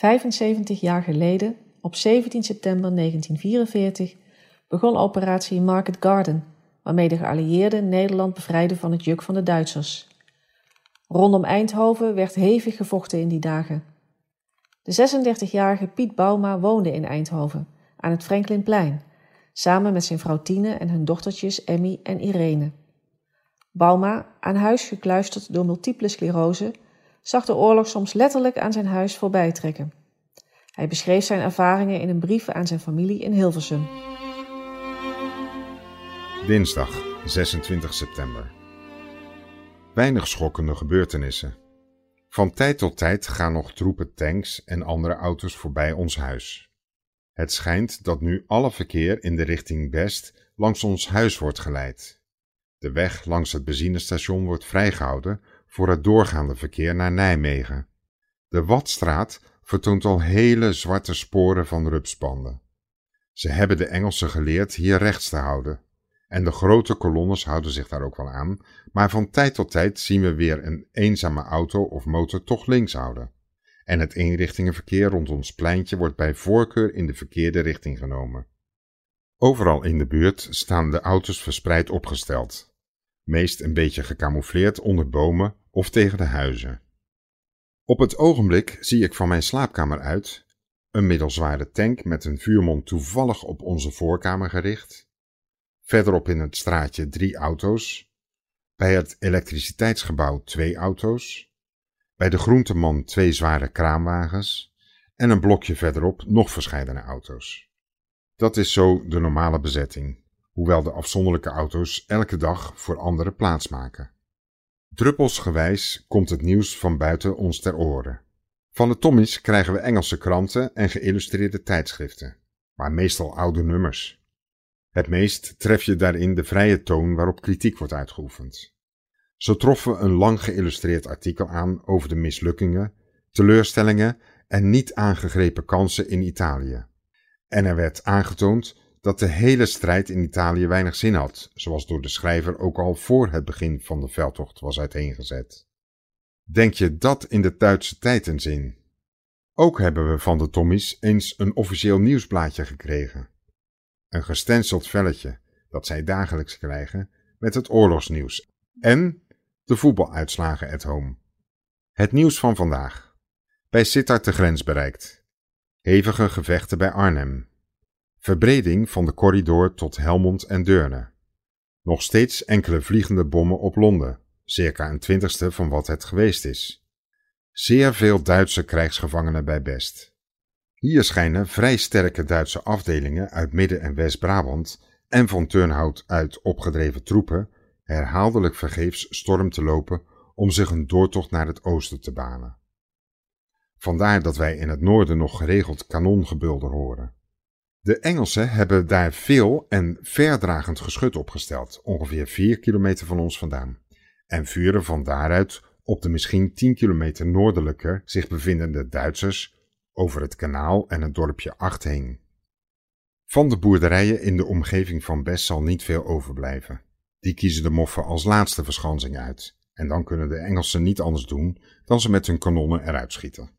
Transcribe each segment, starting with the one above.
75 jaar geleden, op 17 september 1944, begon operatie Market Garden, waarmee de geallieerden Nederland bevrijden van het juk van de Duitsers. Rondom Eindhoven werd hevig gevochten in die dagen. De 36-jarige Piet Bauma woonde in Eindhoven, aan het Franklinplein, samen met zijn vrouw Tine en hun dochtertjes Emmy en Irene. Bauma, aan huis gekluisterd door multiple sclerose, zag de oorlog soms letterlijk aan zijn huis voorbij trekken. Hij beschreef zijn ervaringen in een brief aan zijn familie in Hilversum. Dinsdag 26 september. Weinig schokkende gebeurtenissen. Van tijd tot tijd gaan nog troepen tanks en andere auto's voorbij ons huis. Het schijnt dat nu alle verkeer in de richting Best langs ons huis wordt geleid. De weg langs het benzinestation wordt vrijgehouden voor het doorgaande verkeer naar Nijmegen. De Watstraat vertoont al hele zwarte sporen van rupsbanden. Ze hebben de Engelsen geleerd hier rechts te houden. En de grote kolonnes houden zich daar ook wel aan, maar van tijd tot tijd zien we weer een eenzame auto of motor toch links houden. En het eenrichtingenverkeer rond ons pleintje wordt bij voorkeur in de verkeerde richting genomen. Overal in de buurt staan de auto's verspreid opgesteld, meest een beetje gecamoufleerd onder bomen of tegen de huizen. Op het ogenblik zie ik van mijn slaapkamer uit een middelzware tank met een vuurmond toevallig op onze voorkamer gericht, verderop in het straatje drie auto's, bij het elektriciteitsgebouw twee auto's, bij de groenteman twee zware kraamwagens en een blokje verderop nog verscheidene auto's. Dat is zo de normale bezetting, hoewel de afzonderlijke auto's elke dag voor anderen plaatsmaken. Druppelsgewijs komt het nieuws van buiten ons ter oren. Van de Tommies krijgen we Engelse kranten en geïllustreerde tijdschriften, maar meestal oude nummers. Het meest tref je daarin de vrije toon waarop kritiek wordt uitgeoefend. Zo troffen we een lang geïllustreerd artikel aan over de mislukkingen, teleurstellingen en niet aangegrepen kansen in Italië. En er werd aangetoond dat de hele strijd in Italië weinig zin had, zoals door de schrijver ook al voor het begin van de veldtocht was uiteengezet. Denk je dat in de Duitse tijd een zin? Ook hebben we van de Tommies eens een officieel nieuwsblaadje gekregen. Een gestenceld velletje dat zij dagelijks krijgen met het oorlogsnieuws en de voetbaluitslagen at home. Het nieuws van vandaag. Bij Sittard de grens bereikt. Hevige gevechten bij Arnhem. Verbreding van de corridor tot Helmond en Deurne. Nog steeds enkele vliegende bommen op Londen, circa een twintigste van wat het geweest is. Zeer veel Duitse krijgsgevangenen bij Best. Hier schijnen vrij sterke Duitse afdelingen uit Midden- en West-Brabant en van Turnhout uit opgedreven troepen herhaaldelijk vergeefs storm te lopen om zich een doortocht naar het oosten te banen. Vandaar dat wij in het noorden nog geregeld kanongebulder horen. De Engelsen hebben daar veel en verdragend geschut opgesteld, ongeveer 4 kilometer van ons vandaan, en vuren van daaruit op de misschien 10 kilometer noordelijker zich bevindende Duitsers over het kanaal en het dorpje Acht heen. Van de boerderijen in de omgeving van Best zal niet veel overblijven. Die kiezen de moffen als laatste verschansing uit, en dan kunnen de Engelsen niet anders doen dan ze met hun kanonnen eruit schieten.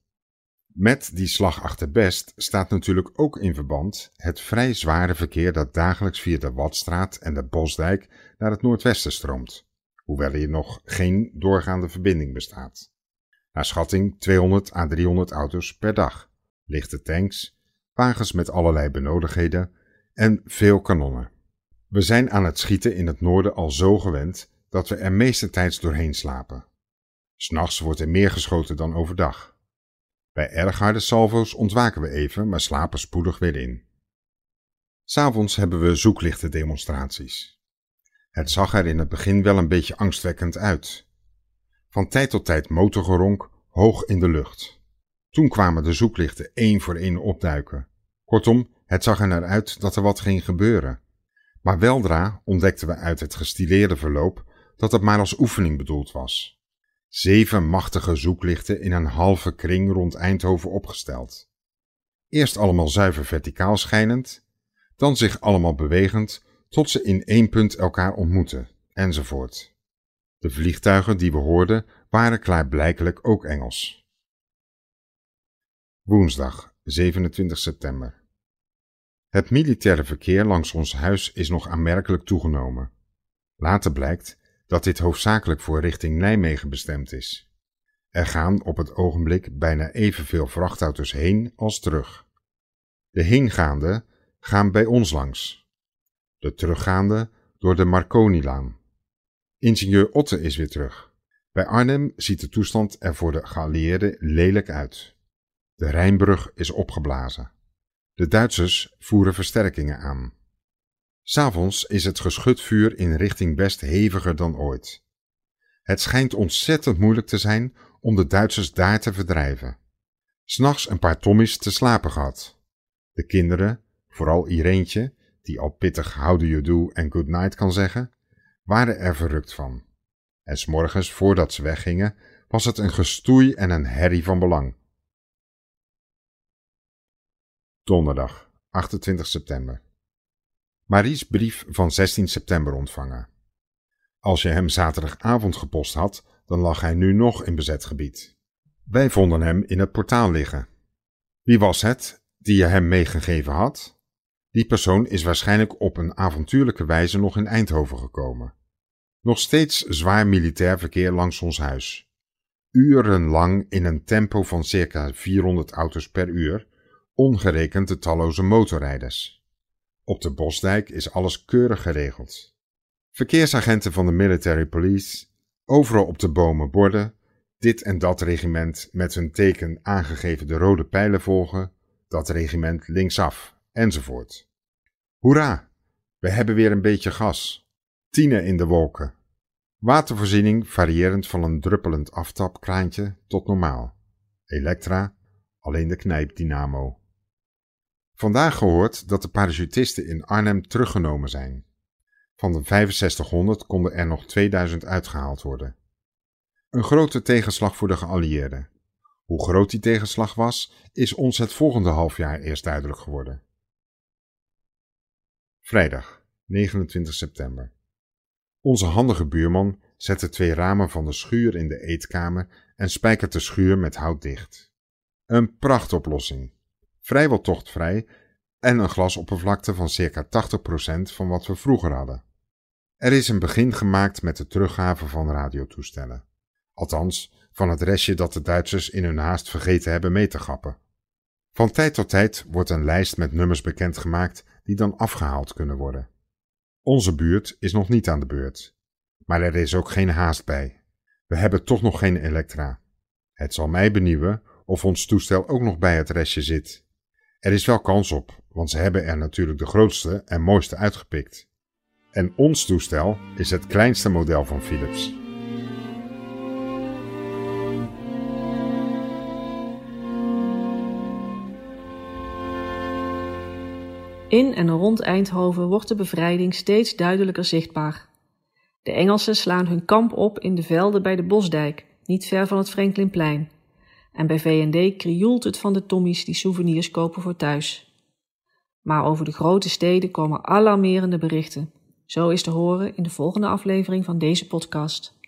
Met die slag achter Best staat natuurlijk ook in verband het vrij zware verkeer dat dagelijks via de Watstraat en de Bosdijk naar het noordwesten stroomt, hoewel hier nog geen doorgaande verbinding bestaat. Naar schatting 200 à 300 auto's per dag, lichte tanks, wagens met allerlei benodigdheden en veel kanonnen. We zijn aan het schieten in het noorden al zo gewend dat we er meestentijds doorheen slapen. S'nachts wordt er meer geschoten dan overdag. Bij erg harde salvo's ontwaken we even, maar slapen spoedig weer in. S'avonds hebben we zoeklichtendemonstraties. Het zag er in het begin wel een beetje angstwekkend uit. Van tijd tot tijd motorgeronk hoog in de lucht. Toen kwamen de zoeklichten één voor één opduiken. Kortom, het zag er naar uit dat er wat ging gebeuren. Maar weldra ontdekten we uit het gestileerde verloop dat het maar als oefening bedoeld was. Zeven machtige zoeklichten in een halve kring rond Eindhoven opgesteld. Eerst allemaal zuiver verticaal schijnend, dan zich allemaal bewegend tot ze in één punt elkaar ontmoeten, enzovoort. De vliegtuigen die we hoorden waren klaarblijkelijk ook Engels. Woensdag 27 september. Het militaire verkeer langs ons huis is nog aanmerkelijk toegenomen. Later blijkt dat dit hoofdzakelijk voor richting Nijmegen bestemd is. Er gaan op het ogenblik bijna evenveel vrachtauto's heen als terug. De heengaande gaan bij ons langs. De teruggaande door de Marconilaan. Ingenieur Otte is weer terug. Bij Arnhem ziet de toestand er voor de geallieerden lelijk uit. De Rijnbrug is opgeblazen. De Duitsers voeren versterkingen aan. S'avonds is het geschutvuur in richting west heviger dan ooit. Het schijnt ontzettend moeilijk te zijn om de Duitsers daar te verdrijven. S'nachts een paar tommies te slapen gehad. De kinderen, vooral Ireentje, die al pittig how do you do en good night kan zeggen, waren er verrukt van. En s'morgens, voordat ze weggingen, was het een gestoei en een herrie van belang. Donderdag, 28 september. Marie's brief van 16 september ontvangen. Als je hem zaterdagavond gepost had, dan lag hij nu nog in bezet gebied. Wij vonden hem in het portaal liggen. Wie was het die je hem meegegeven had? Die persoon is waarschijnlijk op een avontuurlijke wijze nog in Eindhoven gekomen. Nog steeds zwaar militair verkeer langs ons huis. Urenlang in een tempo van circa 400 auto's per uur, ongerekend de talloze motorrijders. Op de Bosdijk is alles keurig geregeld. Verkeersagenten van de military police, overal op de bomen borden, dit en dat regiment met hun teken aangegeven de rode pijlen volgen, dat regiment linksaf, enzovoort. Hoera, we hebben weer een beetje gas. Tienen in de wolken. Watervoorziening variërend van een druppelend aftapkraantje tot normaal. Elektra, alleen de knijpdynamo. Vandaag gehoord dat de parachutisten in Arnhem teruggenomen zijn. Van de 6500 konden er nog 2000 uitgehaald worden. Een grote tegenslag voor de geallieerden. Hoe groot die tegenslag was, is ons het volgende halfjaar eerst duidelijk geworden. Vrijdag, 29 september. Onze handige buurman zette twee ramen van de schuur in de eetkamer en spijkert de schuur met hout dicht. Een prachtoplossing. Vrijwel tochtvrij en een glasoppervlakte van circa 80% van wat we vroeger hadden. Er is een begin gemaakt met de teruggave van radiotoestellen. Althans, van het restje dat de Duitsers in hun haast vergeten hebben mee te gappen. Van tijd tot tijd wordt een lijst met nummers bekendgemaakt die dan afgehaald kunnen worden. Onze buurt is nog niet aan de beurt, maar er is ook geen haast bij. We hebben toch nog geen elektra. Het zal mij benieuwen of ons toestel ook nog bij het restje zit. Er is wel kans op, want ze hebben er natuurlijk de grootste en mooiste uitgepikt. En ons toestel is het kleinste model van Philips. In en rond Eindhoven wordt de bevrijding steeds duidelijker zichtbaar. De Engelsen slaan hun kamp op in de velden bij de Bosdijk, niet ver van het Franklinplein. En bij VND krioelt het van de tommies die souvenirs kopen voor thuis. Maar over de grote steden komen alarmerende berichten. Zo is te horen in de volgende aflevering van deze podcast.